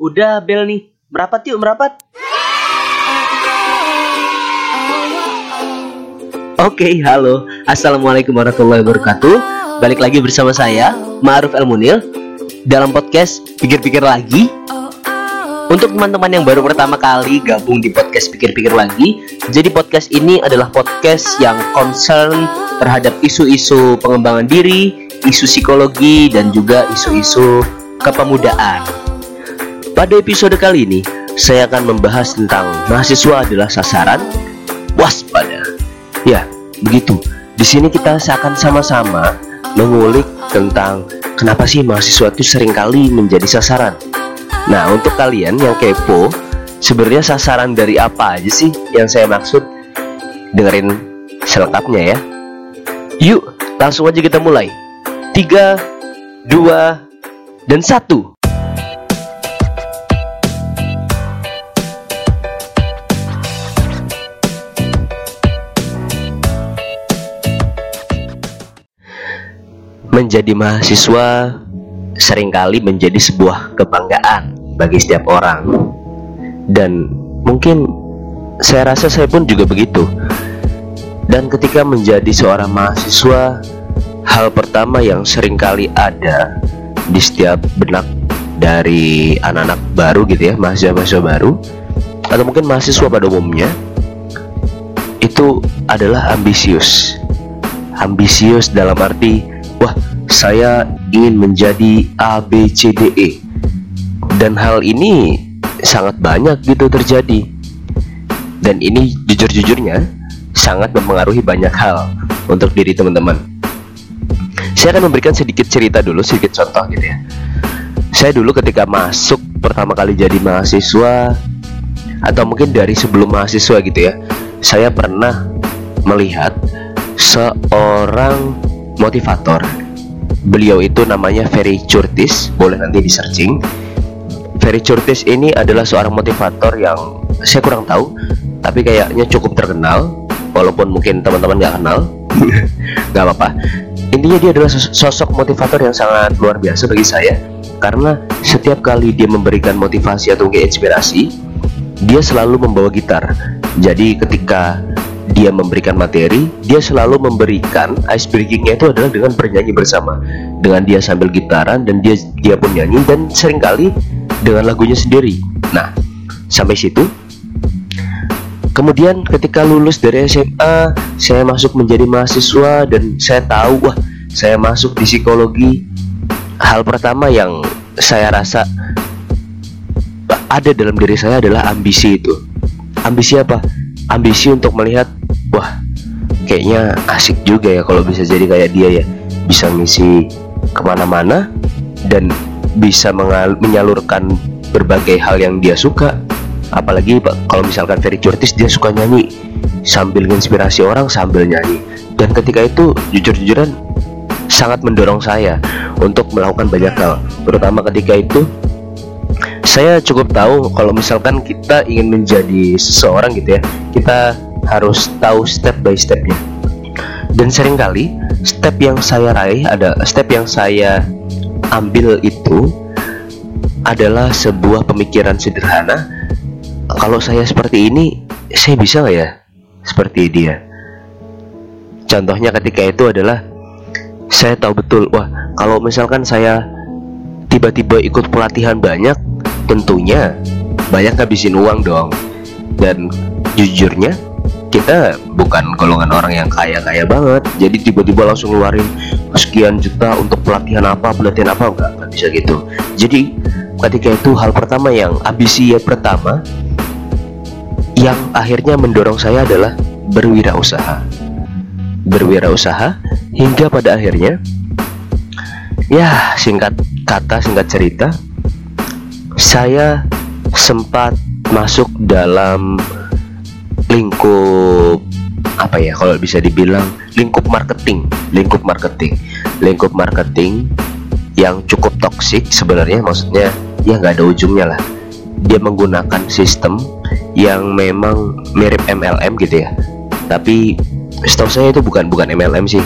Udah bel nih. Merapat yuk, merapat. Oke, halo. Assalamualaikum warahmatullahi wabarakatuh. Balik lagi bersama saya, Ma'ruf El Munil dalam podcast Pikir-pikir lagi. Untuk teman-teman yang baru pertama kali gabung di podcast Pikir-pikir lagi, jadi podcast ini adalah podcast yang concern terhadap isu-isu pengembangan diri, isu psikologi dan juga isu-isu kepemudaan. Pada episode kali ini, saya akan membahas tentang mahasiswa adalah sasaran waspada. Ya, begitu. Di sini kita akan sama-sama mengulik tentang kenapa sih mahasiswa itu sering kali menjadi sasaran. Nah, untuk kalian yang kepo, sebenarnya sasaran dari apa aja sih yang saya maksud? Dengerin selengkapnya ya. Yuk, langsung aja kita mulai. 3 2 dan 1. Menjadi mahasiswa sering kali menjadi sebuah kebanggaan bagi setiap orang. Dan mungkin saya rasa saya pun juga begitu. Dan ketika menjadi seorang mahasiswa, hal pertama yang sering kali ada di setiap benak dari anak-anak baru gitu ya, mahasiswa-mahasiswa baru atau mungkin mahasiswa pada umumnya itu adalah ambisius. Ambisius dalam arti wah saya ingin menjadi A B C D E. Dan hal ini sangat banyak gitu terjadi. Dan ini jujur-jujurnya sangat mempengaruhi banyak hal untuk diri teman-teman. Saya akan memberikan sedikit cerita dulu sedikit contoh gitu ya. Saya dulu ketika masuk pertama kali jadi mahasiswa atau mungkin dari sebelum mahasiswa gitu ya saya pernah melihat seorang motivator beliau itu namanya Ferry Curtis. Boleh nanti di searching Ferry Curtis ini adalah seorang motivator yang saya kurang tahu tapi kayaknya cukup terkenal walaupun mungkin teman-teman nggak kenal. Nggak apa-apa. Intinya dia adalah sosok motivator yang sangat luar biasa bagi saya karena setiap kali dia memberikan motivasi atau inspirasi dia selalu membawa gitar. Jadi ketika dia memberikan materi, dia selalu memberikan ice breakingnya itu adalah dengan bernyanyi bersama, dengan dia sambil gitaran dan dia dia pun nyanyi dan sering kali dengan lagunya sendiri. Nah, sampai situ. Kemudian ketika lulus dari SMA, saya masuk menjadi mahasiswa dan saya tahu wah, saya masuk di psikologi. Hal pertama yang saya rasa ada dalam diri saya adalah ambisi itu. Ambisi apa? Ambisi untuk melihat wah kayaknya asik juga ya kalau bisa jadi kayak dia ya. Bisa ngisi ke mana-mana dan bisa menyalurkan berbagai hal yang dia suka. Apalagi kalau misalkan Ferry Curtis dia suka nyanyi. Sambil menginspirasi orang sambil nyanyi. Dan ketika itu jujur-jujuran sangat mendorong saya untuk melakukan banyak hal. Terutama ketika itu saya cukup tahu kalau misalkan kita ingin menjadi seseorang gitu ya kita harus tahu step by stepnya. Dan sering kali step yang saya raih ada step yang saya ambil itu adalah sebuah pemikiran sederhana. Kalau saya seperti ini saya bisa nggak ya seperti dia? Contohnya ketika itu adalah saya tahu betul wah kalau misalkan saya tiba-tiba ikut pelatihan banyak tentunya banyak ngabisin uang dong. Dan jujurnya kita bukan golongan orang yang kaya-kaya banget. Jadi tiba-tiba langsung ngeluarin sekian juta untuk pelatihan apa pelatihan apa enggak nggak bisa gitu. Jadi ketika itu hal pertama yang ambisi pertama yang akhirnya mendorong saya adalah berwirausaha. Berwirausaha hingga pada akhirnya ya singkat kata singkat cerita saya sempat masuk dalam lingkup apa ya kalau bisa dibilang lingkup marketing lingkup marketing lingkup marketing yang cukup toksik sebenarnya maksudnya ya nggak ada ujungnya lah. Dia menggunakan sistem yang memang mirip MLM gitu ya. Tapi setahu saya itu bukan bukan MLM sih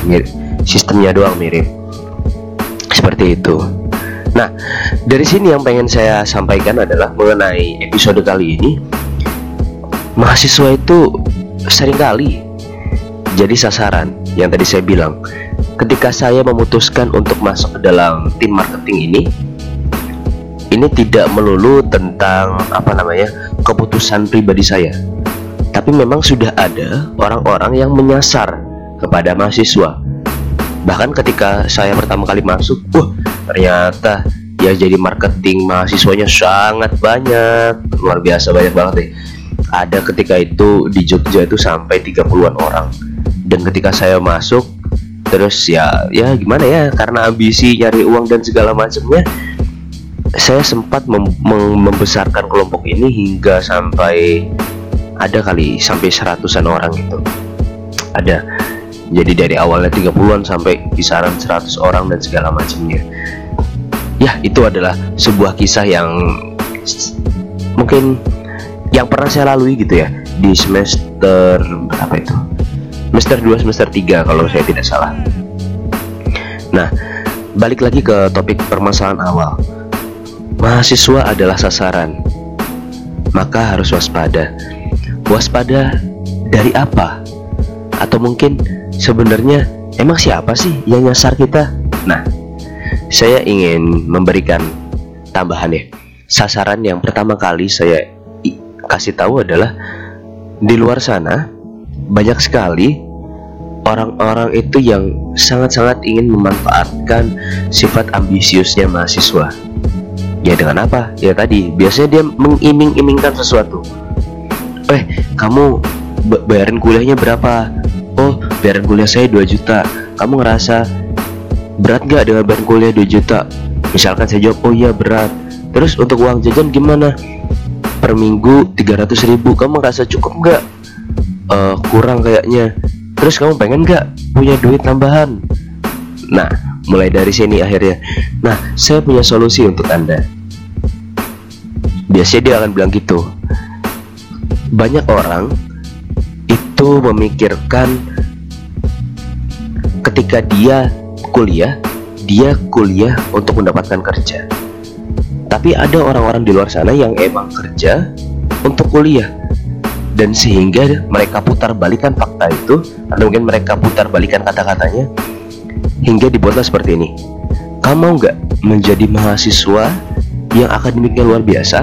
sistemnya doang mirip. Seperti itu Nah, dari sini yang pengen saya sampaikan adalah mengenai episode kali ini mahasiswa itu sering kali jadi sasaran yang tadi saya bilang. Ketika saya memutuskan untuk masuk ke dalam tim marketing ini, ini tidak melulu tentang apa namanya keputusan pribadi saya, tapi memang sudah ada orang-orang yang menyasar kepada mahasiswa. Bahkan ketika saya pertama kali masuk, wah ternyata ya jadi marketing mahasiswanya sangat banyak, luar biasa banyak banget deh. Ada ketika itu di Jogja itu sampai 30-an orang. Dan ketika saya masuk, terus ya ya gimana ya karena ambisi nyari uang dan segala macamnya saya sempat mem mem membesarkan kelompok ini hingga sampai ada kali sampai seratusan orang gitu ada jadi dari awalnya 30-an sampai kisaran 100 orang dan segala macamnya ya itu adalah sebuah kisah yang mungkin yang pernah saya lalui gitu ya di semester apa itu semester 2 semester 3 kalau saya tidak salah nah balik lagi ke topik permasalahan awal mahasiswa adalah sasaran, maka harus waspada. Waspada dari apa? Atau mungkin sebenarnya emang siapa sih yang nyasar kita? Nah, saya ingin memberikan tambahan ya. Sasaran yang pertama kali saya kasih tahu adalah di luar sana banyak sekali orang-orang itu yang sangat-sangat ingin memanfaatkan sifat ambisiusnya mahasiswa Ya dengan apa? Ya tadi biasanya dia mengiming-imingkan sesuatu. Eh, kamu bayarin kuliahnya berapa? Oh, bayaran kuliah saya 2 juta. Kamu ngerasa berat gak dengan bayaran kuliah 2 juta? Misalkan saya jawab, oh iya berat. Terus untuk uang jajan gimana? Per minggu 300 ribu. Kamu ngerasa cukup gak? Uh, kurang kayaknya. Terus kamu pengen gak punya duit tambahan? Nah, mulai dari sini akhirnya. Nah, saya punya solusi untuk Anda biasanya dia akan bilang gitu banyak orang itu memikirkan ketika dia kuliah dia kuliah untuk mendapatkan kerja. Tapi ada orang-orang di luar sana yang emang kerja untuk kuliah. Dan sehingga mereka putar balikan fakta itu atau mungkin mereka putar balikan kata-katanya hingga dibuatlah seperti ini. Kamu mau nggak menjadi mahasiswa yang akademiknya luar biasa?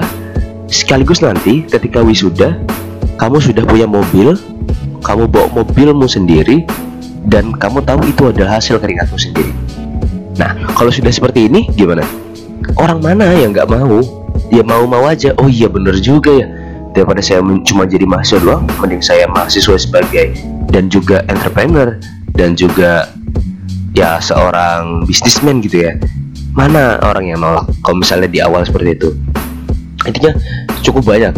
Sekaligus nanti ketika wisuda, kamu sudah punya mobil, kamu bawa mobilmu sendiri, dan kamu tahu itu adalah hasil keringatmu sendiri. Nah, kalau sudah seperti ini, gimana? Orang mana yang nggak mau? Dia mau-mau aja. Oh iya bener juga ya. Daripada saya cuma jadi mahasiswa doang, mending saya mahasiswa sebagai dan juga entrepreneur dan juga ya seorang bisnismen gitu ya. Mana orang yang nolak kalau misalnya di awal seperti itu? Intinya cukup banyak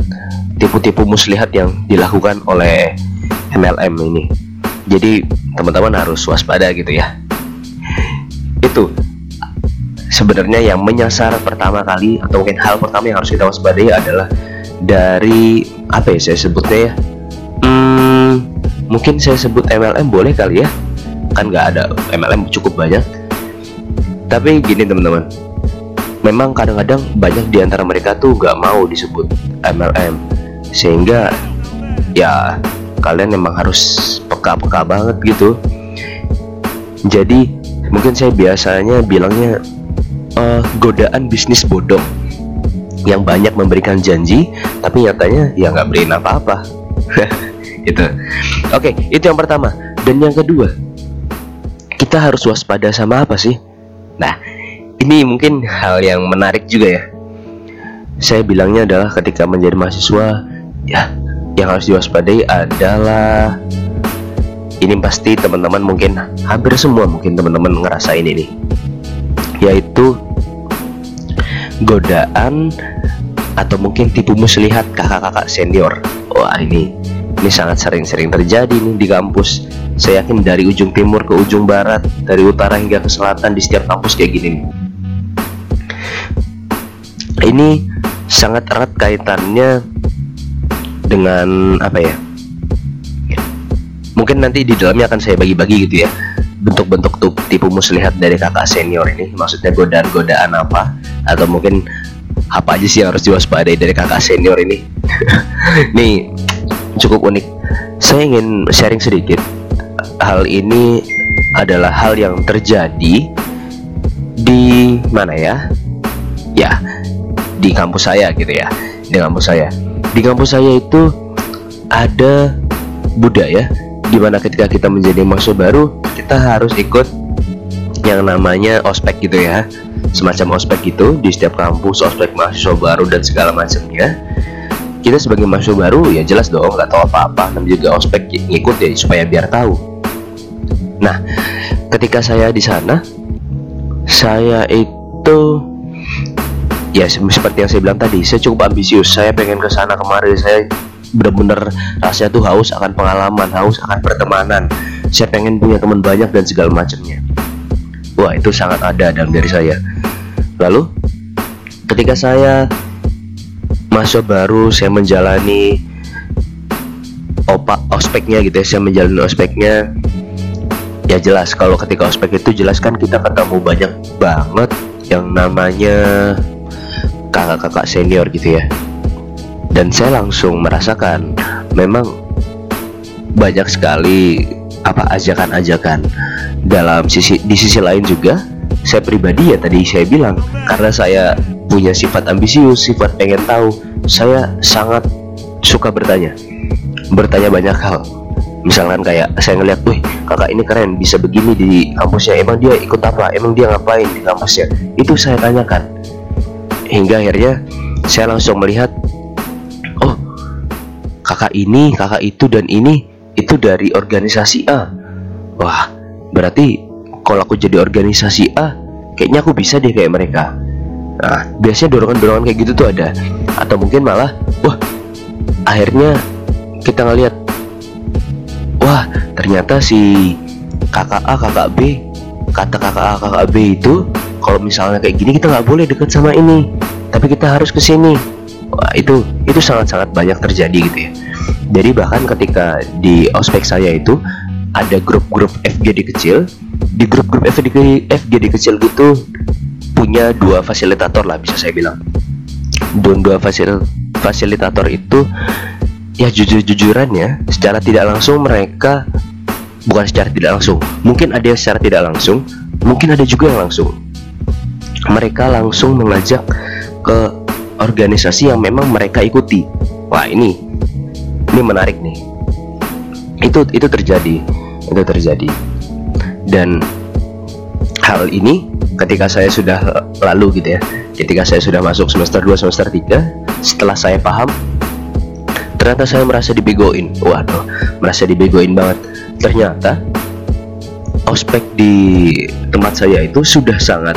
tipu-tipu muslihat yang dilakukan oleh MLM ini. Jadi teman-teman harus waspada gitu ya. Itu sebenarnya yang menyasar pertama kali atau mungkin hal pertama yang harus kita waspadai adalah dari apa ya saya sebutnya ya. Hmm, mungkin saya sebut MLM boleh kali ya. Kan nggak ada MLM cukup banyak. Tapi gini teman-teman, memang kadang-kadang banyak di antara mereka tuh gak mau disebut MLM sehingga ya kalian memang harus peka-peka banget gitu. Jadi mungkin saya biasanya bilangnya uh, godaan bisnis bodong yang banyak memberikan janji tapi nyatanya ya nggak beriin apa-apa. Itu oke okay, itu yang pertama. Dan yang kedua kita harus waspada sama apa sih? Nah ini mungkin hal yang menarik juga ya. Saya bilangnya adalah ketika menjadi mahasiswa ya yang harus diwaspadai adalah ini pasti teman-teman mungkin hampir semua mungkin teman-teman ngerasain ini. Yaitu godaan atau mungkin tipu muslihat kakak-kakak senior. Wah ini ini sangat sering-sering terjadi nih di kampus. Saya yakin dari ujung timur ke ujung barat dari utara hingga ke selatan di setiap kampus kayak gini ini sangat erat kaitannya dengan apa ya? Mungkin nanti di dalamnya akan saya bagi-bagi gitu ya. Bentuk-bentuk tipu muslihat dari kakak senior ini. Maksudnya godaan-godaan apa? Atau mungkin apa aja sih yang harus diwaspadai dari kakak senior ini? Nih cukup unik. Saya ingin sharing sedikit. Hal ini adalah hal yang terjadi di mana ya? Ya di kampus saya gitu ya. Di kampus saya di kampus saya itu ada budaya di mana ketika kita menjadi mahasiswa baru kita harus ikut yang namanya ospek gitu ya. Semacam ospek gitu di setiap kampus ospek mahasiswa baru dan segala macamnya. Kita sebagai mahasiswa baru ya jelas dong nggak tahu apa-apa. Namanya juga ospek ngikut ya supaya biar tahu. Nah ketika saya di sana saya itu ya seperti yang saya bilang tadi saya cukup ambisius. Saya pengen ke sana kemarin saya benar-benar rasanya tuh haus akan pengalaman haus akan pertemanan. Saya pengen punya teman banyak dan segala macamnya. Wah itu sangat ada dalam diri saya. Lalu ketika saya masuk baru saya menjalani opak ospeknya gitu ya saya menjalani ospeknya ya jelas. Kalau ketika ospek itu jelas kan kita ketemu banyak banget yang namanya kakak-kakak senior gitu ya. Dan saya langsung merasakan memang banyak sekali apa ajakan-ajakan. Dalam sisi di sisi lain juga saya pribadi ya tadi saya bilang karena saya punya sifat ambisius sifat pengen tahu saya sangat suka bertanya. Bertanya banyak hal. Misalkan kayak saya ngeliat, wih kakak ini keren bisa begini di kampusnya. Emang dia ikut apa? Emang dia ngapain di kampusnya? Itu saya tanyakan hingga akhirnya saya langsung melihat oh kakak ini kakak itu dan ini itu dari organisasi A. Wah berarti kalau aku jadi organisasi A kayaknya aku bisa deh kayak mereka. Nah biasanya dorongan-dorongan kayak gitu tuh ada. Atau mungkin malah wah akhirnya kita ngeliat wah ternyata si kakak A kakak B kata kakak A kakak B itu kalau misalnya kayak gini kita nggak boleh deket sama ini. Tapi kita harus ke sini. Itu itu sangat-sangat banyak terjadi gitu ya. Jadi bahkan ketika di ospek saya itu ada grup-grup FGD kecil. Di grup-grup FGD, FGD kecil gitu punya dua fasilitator lah bisa saya bilang. Dan dua fasil fasilitator itu ya jujur-jujuran ya secara tidak langsung mereka bukan secara tidak langsung. Mungkin ada yang secara tidak langsung mungkin ada juga yang langsung mereka langsung mengajak ke organisasi yang memang mereka ikuti. Wah ini ini menarik nih. Itu itu terjadi itu terjadi. Dan hal ini ketika saya sudah lalu gitu ya ketika saya sudah masuk semester 2 semester 3 setelah saya paham ternyata saya merasa dibegoin. Waduh merasa dibegoin banget. Ternyata ospek di tempat saya itu sudah sangat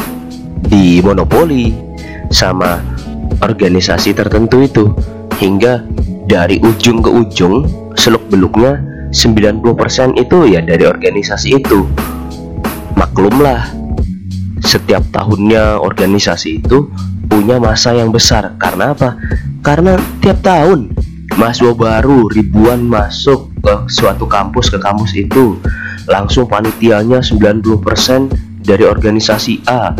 dimonopoli sama organisasi tertentu itu. Hingga dari ujung ke ujung seluk beluknya 90% itu ya dari organisasi itu. Maklumlah setiap tahunnya organisasi itu punya masa yang besar. Karena apa? Karena tiap tahun mahasiswa baru ribuan masuk ke suatu kampus ke kampus itu. Langsung panitianya 90% dari organisasi A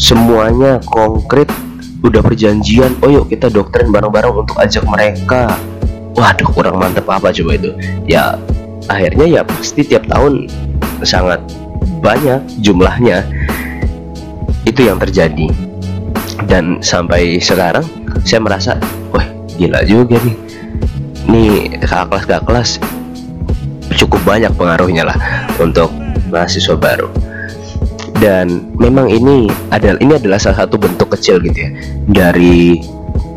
semuanya konkret. Udah perjanjian oh yuk kita doktrin bareng-bareng untuk ajak mereka. Waduh kurang mantep apa coba itu? Ya akhirnya ya pasti tiap tahun sangat banyak jumlahnya. Itu yang terjadi. Dan sampai sekarang saya merasa wah gila juga nih. Ini kakak kelas kakak kelas cukup banyak pengaruhnya lah untuk mahasiswa baru dan memang ini adalah ini adalah salah satu bentuk kecil gitu ya dari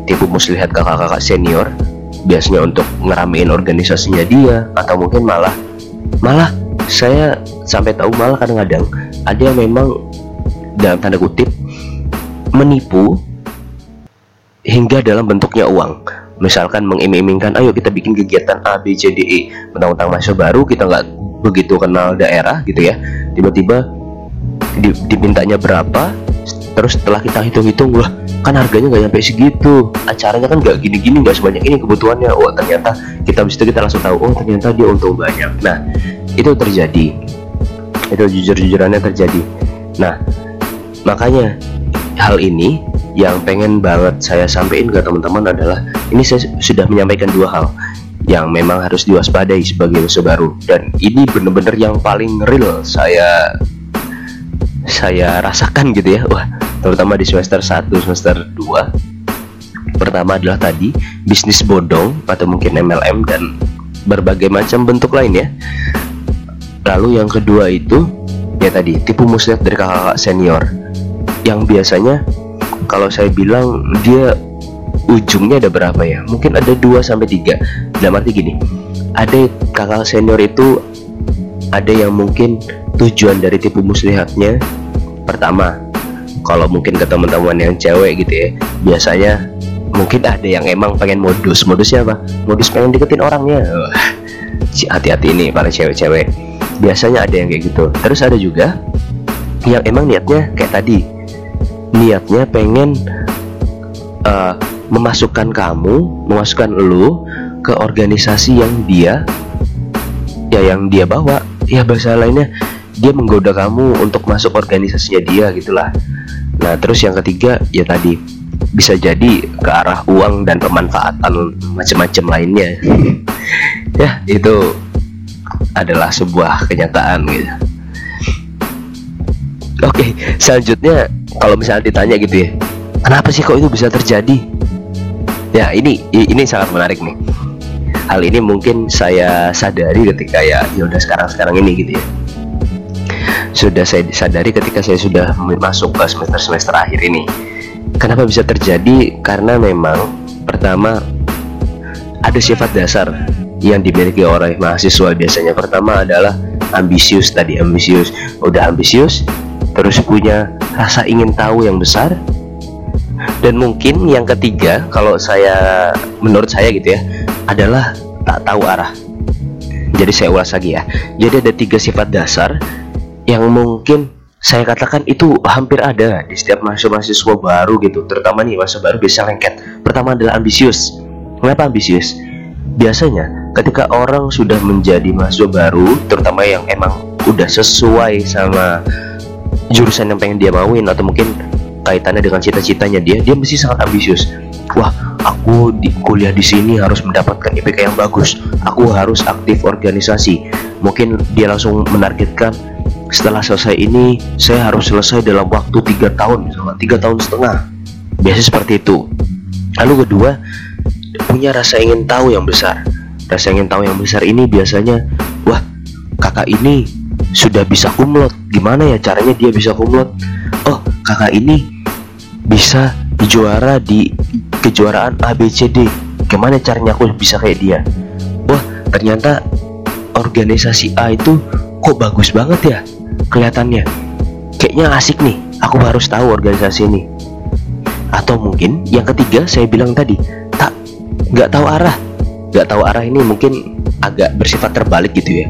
tipu muslihat kakak-kakak senior biasanya untuk ngeramein organisasinya dia atau mungkin malah malah saya sampai tahu malah kadang-kadang ada yang memang dalam tanda kutip menipu hingga dalam bentuknya uang. Misalkan mengiming-imingkan ayo kita bikin kegiatan A B C D E. Tentang-tentang mahasiswa baru kita nggak begitu kenal daerah gitu ya tiba-tiba di, dimintanya berapa terus setelah kita hitung-hitung wah kan harganya nggak nyampe segitu. Acaranya kan nggak gini-gini nggak sebanyak ini kebutuhannya. Oh ternyata kita bisa kita langsung tahu oh ternyata dia untung banyak. Nah itu terjadi. Itu jujur-jujurannya terjadi. Nah makanya hal ini yang pengen banget saya sampaikan ke teman-teman adalah ini saya sudah menyampaikan dua hal yang memang harus diwaspadai sebagai musuh baru. Dan ini bener-bener yang paling real saya saya rasakan gitu ya. Wah terutama di semester 1 semester 2 pertama adalah tadi bisnis bodong atau mungkin MLM dan berbagai macam bentuk lain ya. Lalu yang kedua itu ya tadi tipu muslihat dari kakak-kakak senior. Yang biasanya kalau saya bilang dia ujungnya ada berapa ya? Mungkin ada 2 sampai 3 dalam arti gini ada kakak senior itu ada yang mungkin tujuan dari tipu muslihatnya? Pertama kalau mungkin ke teman-teman yang cewek gitu ya biasanya mungkin ada yang emang pengen modus. Modusnya apa modus pengen deketin orangnya. Hati-hati ini para cewek-cewek. Biasanya ada yang kayak gitu. Terus ada juga yang emang niatnya kayak tadi. Niatnya pengen uh, memasukkan kamu, memasukkan lu ke organisasi yang dia ya yang dia bawa. Ya bahasa lainnya dia menggoda kamu untuk masuk organisasinya dia gitulah. Nah, terus yang ketiga ya tadi bisa jadi ke arah uang dan pemanfaatan macam-macam lainnya. ya, itu adalah sebuah kenyataan gitu. Oke, selanjutnya kalau misalnya ditanya gitu ya, kenapa sih kok itu bisa terjadi? Ya ini ini sangat menarik nih. Hal ini mungkin saya sadari ketika ya ya udah sekarang sekarang ini gitu ya. Sudah saya sadari ketika saya sudah masuk ke semester semester akhir ini. Kenapa bisa terjadi? Karena memang pertama ada sifat dasar yang dimiliki oleh mahasiswa biasanya. Pertama adalah ambisius tadi ambisius. Udah ambisius, terus punya rasa ingin tahu yang besar, dan mungkin yang ketiga kalau saya menurut saya gitu ya adalah tak tahu arah jadi saya ulas lagi ya jadi ada tiga sifat dasar yang mungkin saya katakan itu hampir ada di setiap mahasiswa-mahasiswa baru gitu. Terutama nih mahasiswa baru bisa lengket. Pertama adalah ambisius. Kenapa ambisius? Biasanya ketika orang sudah menjadi mahasiswa baru terutama yang emang udah sesuai sama jurusan yang pengen dia mauin atau mungkin kaitannya dengan cita-citanya dia dia mesti sangat ambisius. Wah aku di kuliah di sini harus mendapatkan IPK yang bagus. Aku harus aktif organisasi. Mungkin dia langsung menargetkan setelah selesai ini saya harus selesai dalam waktu tiga tahun misalnya. Tiga tahun setengah. Biasa seperti itu. Lalu kedua punya rasa ingin tahu yang besar. Rasa ingin tahu yang besar ini biasanya wah kakak ini sudah bisa kumlot gimana ya caranya dia bisa kumlot oh kakak ini bisa juara di kejuaraan ABCD gimana caranya aku bisa kayak dia? Wah ternyata organisasi A itu kok bagus banget ya kelihatannya. Kayaknya asik nih aku harus tahu organisasi ini. Atau mungkin yang ketiga saya bilang tadi tak nggak tahu arah. Nggak tahu arah ini mungkin agak bersifat terbalik gitu ya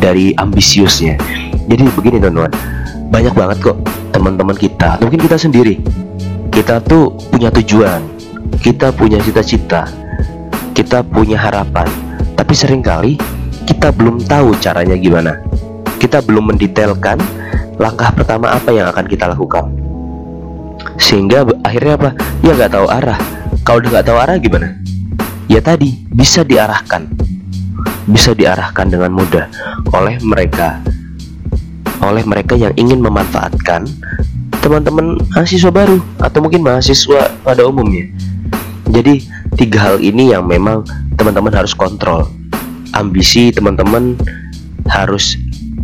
dari ambisiusnya. Jadi begini teman-teman. Banyak banget kok teman-teman kita mungkin kita sendiri. Kita tuh punya tujuan kita punya cita-cita. Kita punya harapan. Tapi sering kali kita belum tahu caranya gimana. Kita belum mendetailkan langkah pertama apa yang akan kita lakukan. Sehingga akhirnya apa? Ya nggak tahu arah. Kalau udah nggak tahu arah gimana? Ya tadi bisa diarahkan. Bisa diarahkan dengan mudah oleh mereka. Oleh mereka yang ingin memanfaatkan teman-teman mahasiswa baru atau mungkin mahasiswa pada umumnya. Jadi tiga hal ini yang memang teman-teman harus kontrol. Ambisi teman-teman harus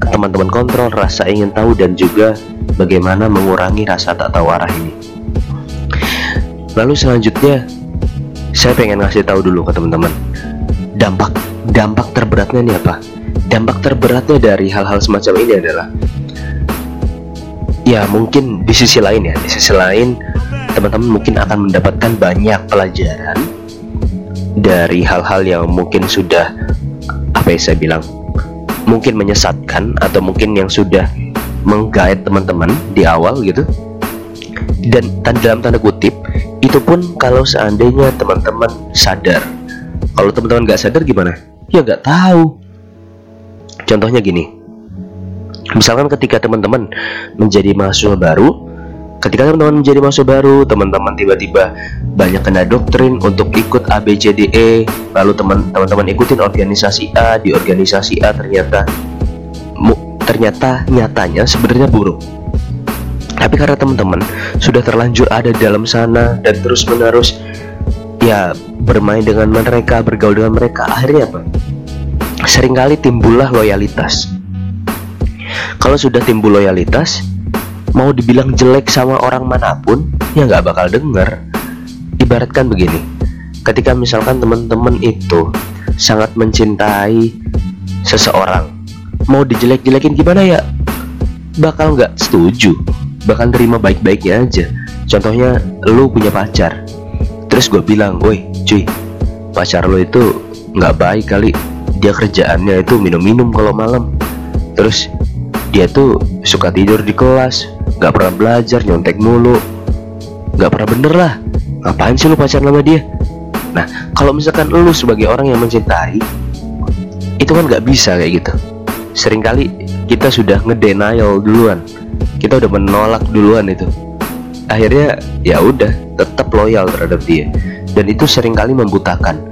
teman-teman kontrol rasa ingin tahu dan juga bagaimana mengurangi rasa tak tahu arah ini. Lalu selanjutnya saya pengen ngasih tahu dulu ke teman-teman dampak dampak terberatnya ini apa? Dampak terberatnya dari hal-hal semacam ini adalah ya mungkin di sisi lain ya di sisi lain teman-teman mungkin akan mendapatkan banyak pelajaran dari hal-hal yang mungkin sudah apa ya saya bilang mungkin menyesatkan atau mungkin yang sudah menggait teman-teman di awal gitu. Dan dalam tanda kutip itu pun kalau seandainya teman-teman sadar. Kalau teman-teman nggak sadar gimana? Ya nggak tahu. Contohnya gini. Misalkan ketika teman-teman menjadi mahasiswa baru ketika teman-teman menjadi mahasiswa baru teman-teman tiba-tiba banyak kena doktrin untuk ikut ABCDE lalu teman-teman ikutin organisasi A di organisasi A ternyata ternyata nyatanya sebenarnya buruk. Tapi karena teman-teman sudah terlanjur ada di dalam sana dan terus menerus ya bermain dengan mereka bergaul dengan mereka akhirnya apa? Seringkali timbullah loyalitas. Kalau sudah timbul loyalitas mau dibilang jelek sama orang mana pun ya nggak bakal denger. Ibaratkan begini ketika misalkan teman-teman itu sangat mencintai seseorang mau dijelek-jelekin gimana ya? Bakal nggak setuju bakal terima baik-baiknya aja. Contohnya lu punya pacar terus gue bilang woi cuy pacar lo itu nggak baik kali. Dia kerjaannya itu minum-minum kalau malam. Terus dia tuh suka tidur di kelas nggak pernah belajar nyontek mulu. Nggak pernah bener lah. Ngapain sih lu pacaran sama dia? Nah kalau misalkan lu sebagai orang yang mencintai itu kan nggak bisa kayak gitu. Seringkali kita sudah ngedenial duluan. Kita udah menolak duluan itu. Akhirnya ya udah tetap loyal terhadap dia. Dan itu sering kali membutakan.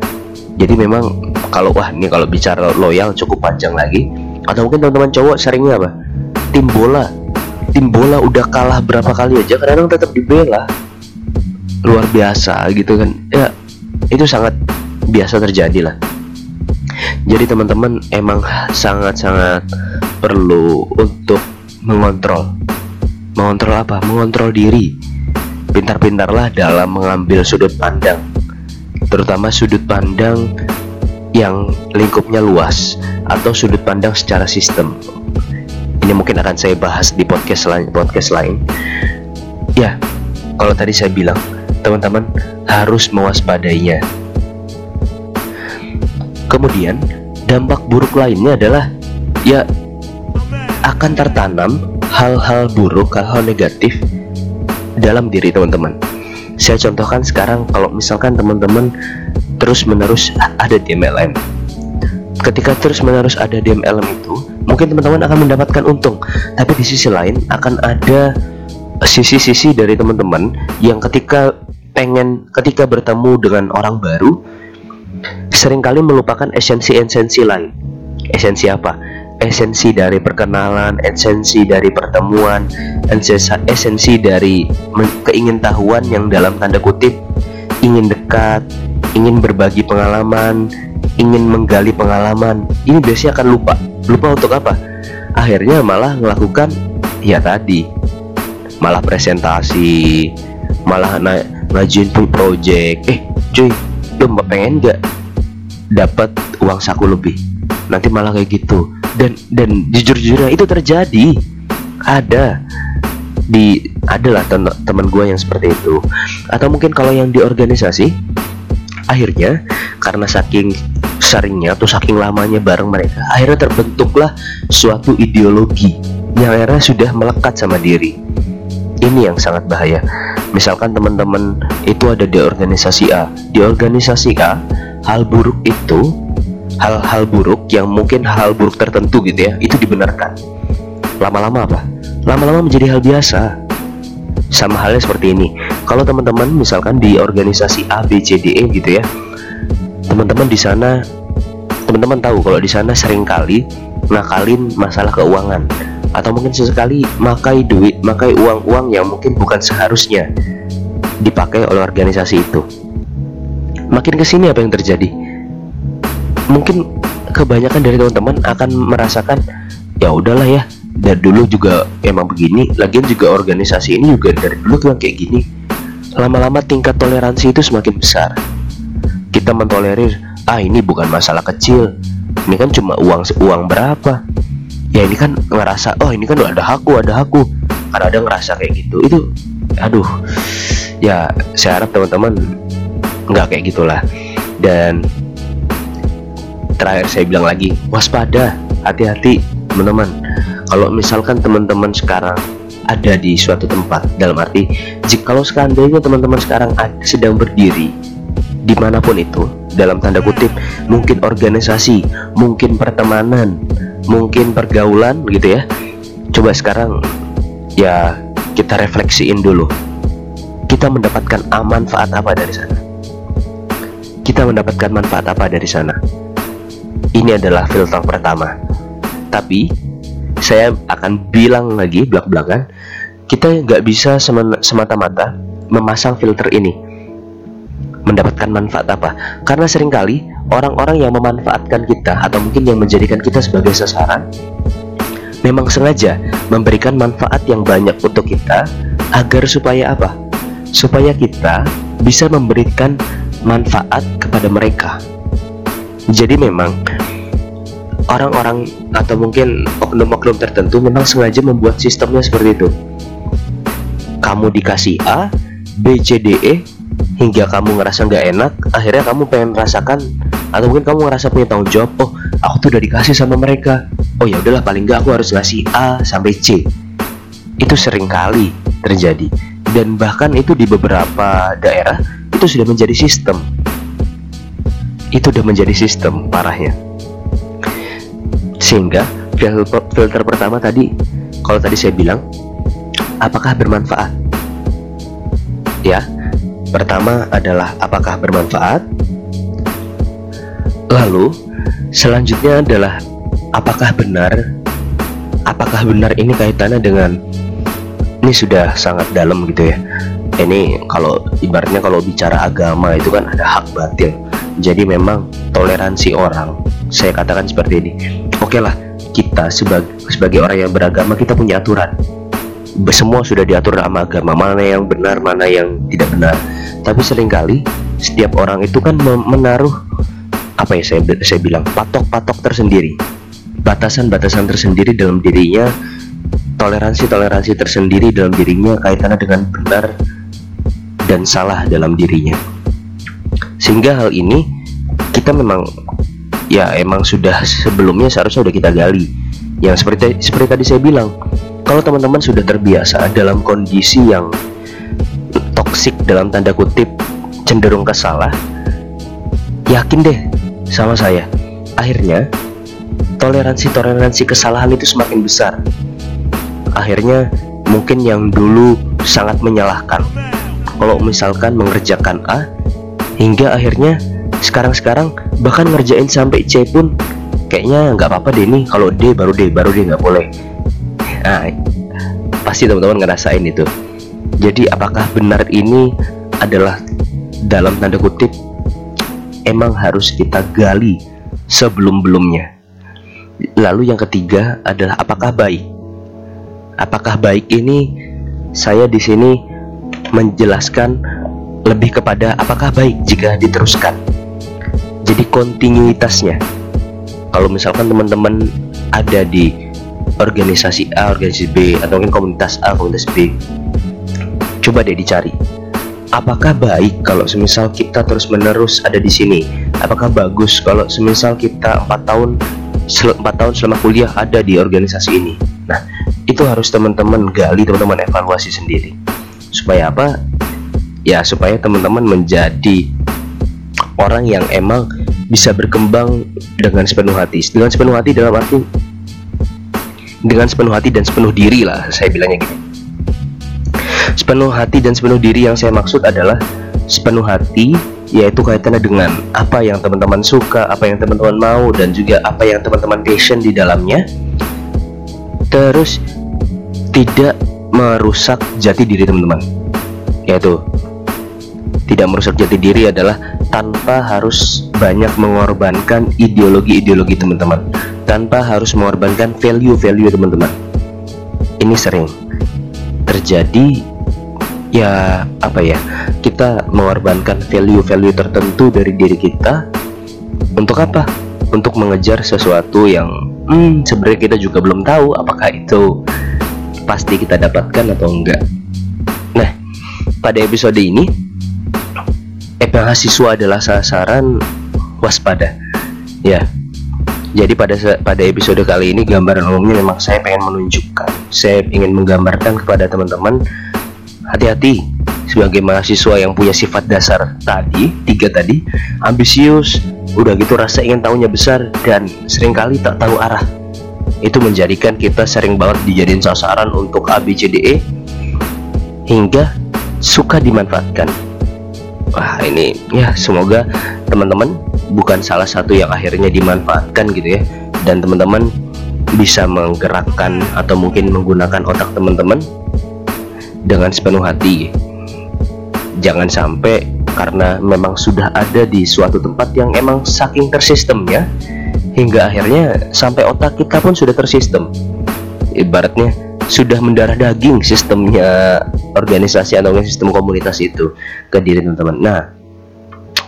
Jadi memang kalau wah ini kalau bicara loyal cukup panjang lagi. Atau mungkin teman-teman cowok seringnya apa? Tim bola tim bola udah kalah berapa kali aja kadang tetap dibela. Luar biasa gitu kan. Ya itu sangat biasa terjadi lah. Jadi teman-teman emang sangat-sangat perlu untuk mengontrol. Mengontrol apa? Mengontrol diri. Pintar-pintarlah dalam mengambil sudut pandang. Terutama sudut pandang yang lingkupnya luas atau sudut pandang secara sistem ini mungkin akan saya bahas di podcast lain podcast lain. Ya kalau tadi saya bilang teman-teman harus mewaspadainya. Kemudian dampak buruk lainnya adalah ya akan tertanam hal-hal buruk hal-hal negatif dalam diri teman-teman. Saya contohkan sekarang kalau misalkan teman-teman terus menerus ada di MLM ketika terus menerus ada di MLM itu mungkin teman-teman akan mendapatkan untung. Tapi di sisi lain akan ada sisi-sisi dari teman-teman yang ketika pengen ketika bertemu dengan orang baru sering kali melupakan esensi-esensi lain. Esensi apa? Esensi dari perkenalan esensi dari pertemuan esensi dari keingintahuan yang dalam tanda kutip ingin dekat ingin berbagi pengalaman ingin menggali pengalaman. Ini biasanya akan lupa. Lupa untuk apa? Akhirnya malah melakukan ya tadi malah presentasi malah na ngajuin full project. Eh cuy lu pengen gak dapat uang saku lebih? Nanti malah kayak gitu. Dan dan jujur-jujurnya itu terjadi. Ada. Di adalah teman gue yang seperti itu. Atau mungkin kalau yang di organisasi akhirnya karena saking seringnya atau saking lamanya bareng mereka akhirnya terbentuklah suatu ideologi yang akhirnya sudah melekat sama diri. Ini yang sangat bahaya. Misalkan teman-teman itu ada di organisasi A. Di organisasi A hal buruk itu hal-hal buruk yang mungkin hal buruk tertentu gitu ya itu dibenarkan. Lama-lama apa? Lama-lama menjadi hal biasa sama halnya seperti ini kalau teman-teman misalkan di organisasi A B C D E gitu ya teman-teman di sana teman-teman tahu kalau di sana sering kali ngakalin masalah keuangan atau mungkin sesekali makai duit, makai uang-uang yang mungkin bukan seharusnya dipakai oleh organisasi itu. Makin ke sini apa yang terjadi? Mungkin kebanyakan dari teman-teman akan merasakan ya udahlah ya dari dulu juga emang begini lagian juga organisasi ini juga dari dulu tuh kayak gini. Lama-lama tingkat toleransi itu semakin besar. Kita mentolerir ah ini bukan masalah kecil. Ini kan cuma uang uang berapa? Ya ini kan ngerasa oh ini kan ada aku ada aku karena ada ngerasa kayak gitu. Itu aduh. Ya saya harap teman-teman nggak kayak gitulah. Dan terakhir saya bilang lagi waspada hati-hati teman-teman kalau misalkan teman-teman sekarang ada di suatu tempat dalam arti jika kalau seandainya teman-teman sekarang sedang berdiri di mana pun itu dalam tanda kutip mungkin organisasi mungkin pertemanan mungkin pergaulan gitu ya coba sekarang ya kita refleksiin dulu. Kita mendapatkan manfaat apa dari sana? Kita mendapatkan manfaat apa dari sana? Ini adalah filter pertama. Tapi saya akan bilang lagi belak-belakan kita nggak bisa semata-mata memasang filter ini. Mendapatkan manfaat apa? Karena sering kali orang-orang yang memanfaatkan kita atau mungkin yang menjadikan kita sebagai sasaran memang sengaja memberikan manfaat yang banyak untuk kita agar supaya apa? Supaya kita bisa memberikan manfaat kepada mereka. Jadi memang orang-orang atau mungkin oknum-oknum tertentu memang sengaja membuat sistemnya seperti itu. Kamu dikasih A, B, C, D, E hingga kamu ngerasa nggak enak akhirnya kamu pengen merasakan atau mungkin kamu ngerasa punya tanggung jawab oh aku tuh udah dikasih sama mereka. Oh ya udahlah paling nggak aku harus ngasih A sampai C. Itu sering kali terjadi. Dan bahkan itu di beberapa daerah itu sudah menjadi sistem. Itu sudah menjadi sistem parahnya sehingga filter, pertama tadi kalau tadi saya bilang apakah bermanfaat? Ya pertama adalah apakah bermanfaat? Lalu selanjutnya adalah apakah benar? Apakah benar ini kaitannya dengan ini sudah sangat dalam gitu ya. Ini kalau ibaratnya kalau bicara agama itu kan ada hak batil. Jadi memang toleransi orang saya katakan seperti ini oke okay lah kita sebagai sebagai orang yang beragama kita punya aturan. Semua sudah diatur sama agama mana yang benar mana yang tidak benar. Tapi sering kali setiap orang itu kan menaruh apa ya saya saya bilang patok-patok tersendiri. Batasan-batasan tersendiri dalam dirinya toleransi-toleransi tersendiri dalam dirinya kaitannya dengan benar dan salah dalam dirinya. Sehingga hal ini kita memang ya emang sudah sebelumnya seharusnya sudah kita gali. Yang seperti seperti tadi saya bilang kalau teman-teman sudah terbiasa dalam kondisi yang toksik dalam tanda kutip cenderung kesalah yakin deh sama saya. Akhirnya toleransi-toleransi kesalahan itu semakin besar. Akhirnya mungkin yang dulu sangat menyalahkan. Kalau misalkan mengerjakan A hingga akhirnya sekarang-sekarang bahkan ngerjain sampai C pun kayaknya nggak apa-apa deh nih kalau D baru D baru D nggak boleh. Nah pasti teman-teman ngerasain itu. Jadi apakah benar ini adalah dalam tanda kutip emang harus kita gali sebelum-belumnya? Lalu yang ketiga adalah apakah baik? Apakah baik ini saya di sini menjelaskan lebih kepada apakah baik jika diteruskan jadi kontinuitasnya. Kalau misalkan teman-teman ada di organisasi A, organisasi B atau mungkin komunitas A, komunitas B coba deh dicari. Apakah baik kalau semisal kita terus menerus ada di sini? Apakah bagus kalau semisal kita empat tahun empat tahun selama kuliah ada di organisasi ini? Nah itu harus teman-teman gali teman-teman evaluasi sendiri. Supaya apa? Ya supaya teman-teman menjadi orang yang emang bisa berkembang dengan sepenuh hati dengan sepenuh hati dalam arti dengan sepenuh hati dan sepenuh diri lah saya bilangnya gini sepenuh hati dan sepenuh diri yang saya maksud adalah sepenuh hati yaitu kaitannya dengan apa yang teman-teman suka, apa yang teman-teman mau dan juga apa yang teman-teman passion di dalamnya. Terus tidak merusak jati diri teman-teman. Yaitu tidak merusak jati diri adalah tanpa harus banyak mengorbankan ideologi-ideologi teman-teman. Tanpa harus mengorbankan value-value teman-teman. Ini sering terjadi ya apa ya kita mengorbankan value-value tertentu dari diri kita untuk apa? Untuk mengejar sesuatu yang hmm, sebenarnya kita juga belum tahu apakah itu pasti kita dapatkan atau enggak. Nah pada episode ini mahasiswa adalah sasaran waspada. Ya. Jadi pada pada episode kali ini gambaran umumnya memang saya pengen menunjukkan saya ingin menggambarkan kepada teman-teman hati-hati sebagai mahasiswa yang punya sifat dasar tadi tiga tadi ambisius udah gitu rasa ingin tahunya besar dan sering kali tak tahu arah. Itu menjadikan kita sering banget dijadiin sasaran untuk ABCDE hingga suka dimanfaatkan. Wah, ini ya semoga teman-teman bukan salah satu yang akhirnya dimanfaatkan gitu ya. Dan teman-teman bisa menggerakkan atau mungkin menggunakan otak teman-teman dengan sepenuh hati. Jangan sampai karena memang sudah ada di suatu tempat yang emang saking tersistemnya hingga akhirnya sampai otak kita pun sudah tersistem. Ibaratnya sudah mendarah daging sistemnya organisasi atau sistem komunitas itu ke diri teman-teman. Nah,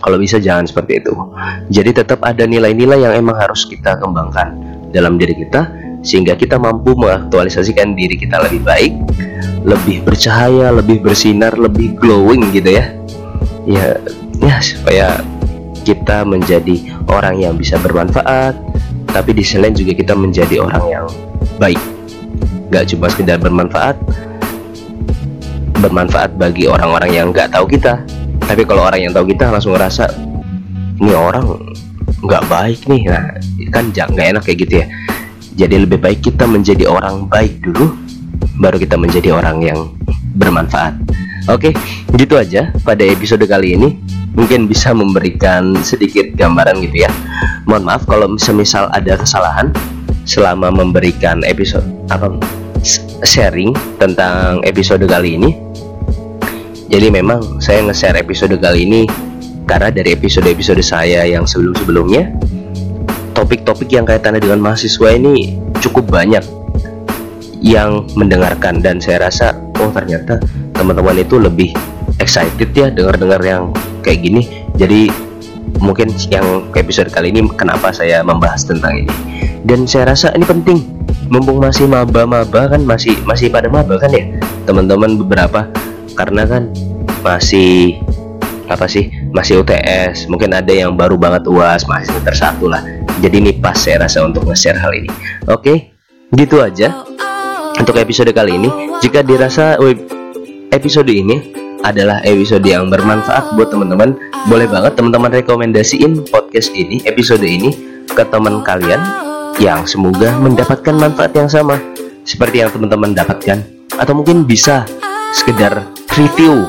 kalau bisa jangan seperti itu. Jadi tetap ada nilai-nilai yang emang harus kita kembangkan dalam diri kita sehingga kita mampu mengaktualisasikan diri kita lebih baik, lebih bercahaya, lebih bersinar, lebih glowing gitu ya. Ya, ya supaya kita menjadi orang yang bisa bermanfaat, tapi di sisi lain juga kita menjadi orang yang baik gak cuma sekedar bermanfaat bermanfaat bagi orang-orang yang nggak tahu kita. Tapi kalau orang yang tahu kita langsung ngerasa ini orang nggak baik nih. Nah kan nggak enak kayak gitu ya. Jadi lebih baik kita menjadi orang baik dulu baru kita menjadi orang yang bermanfaat. Oke gitu aja pada episode kali ini. Mungkin bisa memberikan sedikit gambaran gitu ya. Mohon maaf kalau misal ada kesalahan selama memberikan episode apa sharing tentang episode kali ini. Jadi memang saya nge-share episode kali ini karena dari episode-episode saya yang sebelum-sebelumnya topik-topik yang kaitannya dengan mahasiswa ini cukup banyak yang mendengarkan dan saya rasa oh ternyata teman-teman itu lebih excited ya dengar-dengar yang kayak gini. Jadi mungkin yang episode kali ini kenapa saya membahas tentang ini. Dan saya rasa ini penting mumpung masih maba-maba kan masih masih pada maba kan ya teman-teman beberapa. Karena kan masih apa sih masih UTS mungkin ada yang baru banget uas masih semester satu lah. Jadi ini pas saya rasa untuk nge-share hal ini. Oke gitu aja untuk episode kali ini. Jika dirasa episode ini adalah episode yang bermanfaat buat teman-teman boleh banget teman-teman rekomendasiin podcast ini episode ini ke teman kalian yang semoga mendapatkan manfaat yang sama seperti yang teman-teman dapatkan atau mungkin bisa sekedar review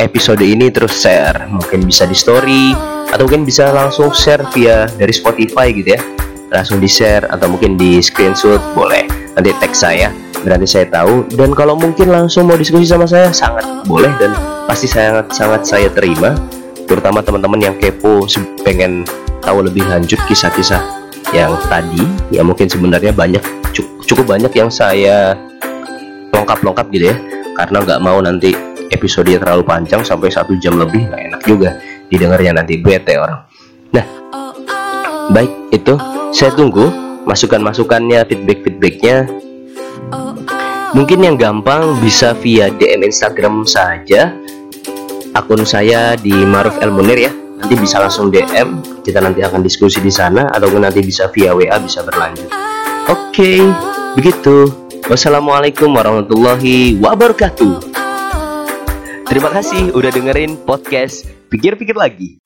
episode ini terus share. Mungkin bisa di story atau mungkin bisa langsung share via dari Spotify gitu ya. Langsung di share atau mungkin di screenshot boleh. Nanti tag saya berarti saya tahu. Dan kalau mungkin langsung mau diskusi sama saya sangat boleh dan pasti sangat sangat saya terima. Terutama teman-teman yang kepo pengen tahu lebih lanjut kisah-kisah yang tadi ya mungkin sebenarnya banyak cukup banyak yang saya lengkap-lengkap gitu ya. Karena nggak mau nanti episode terlalu panjang sampai satu jam lebih nggak enak juga didengarnya nanti bete orang. Nah baik itu. Saya tunggu masukan-masukannya feedback-feedbacknya. Mungkin yang gampang bisa via DM Instagram saja. Akun saya di Maruf El Munir ya nanti bisa langsung DM kita nanti akan diskusi di sana ataupun nanti bisa via WA bisa berlanjut. Oke okay, begitu. Wassalamualaikum warahmatullahi wabarakatuh. Terima kasih udah dengerin podcast pikir-pikir lagi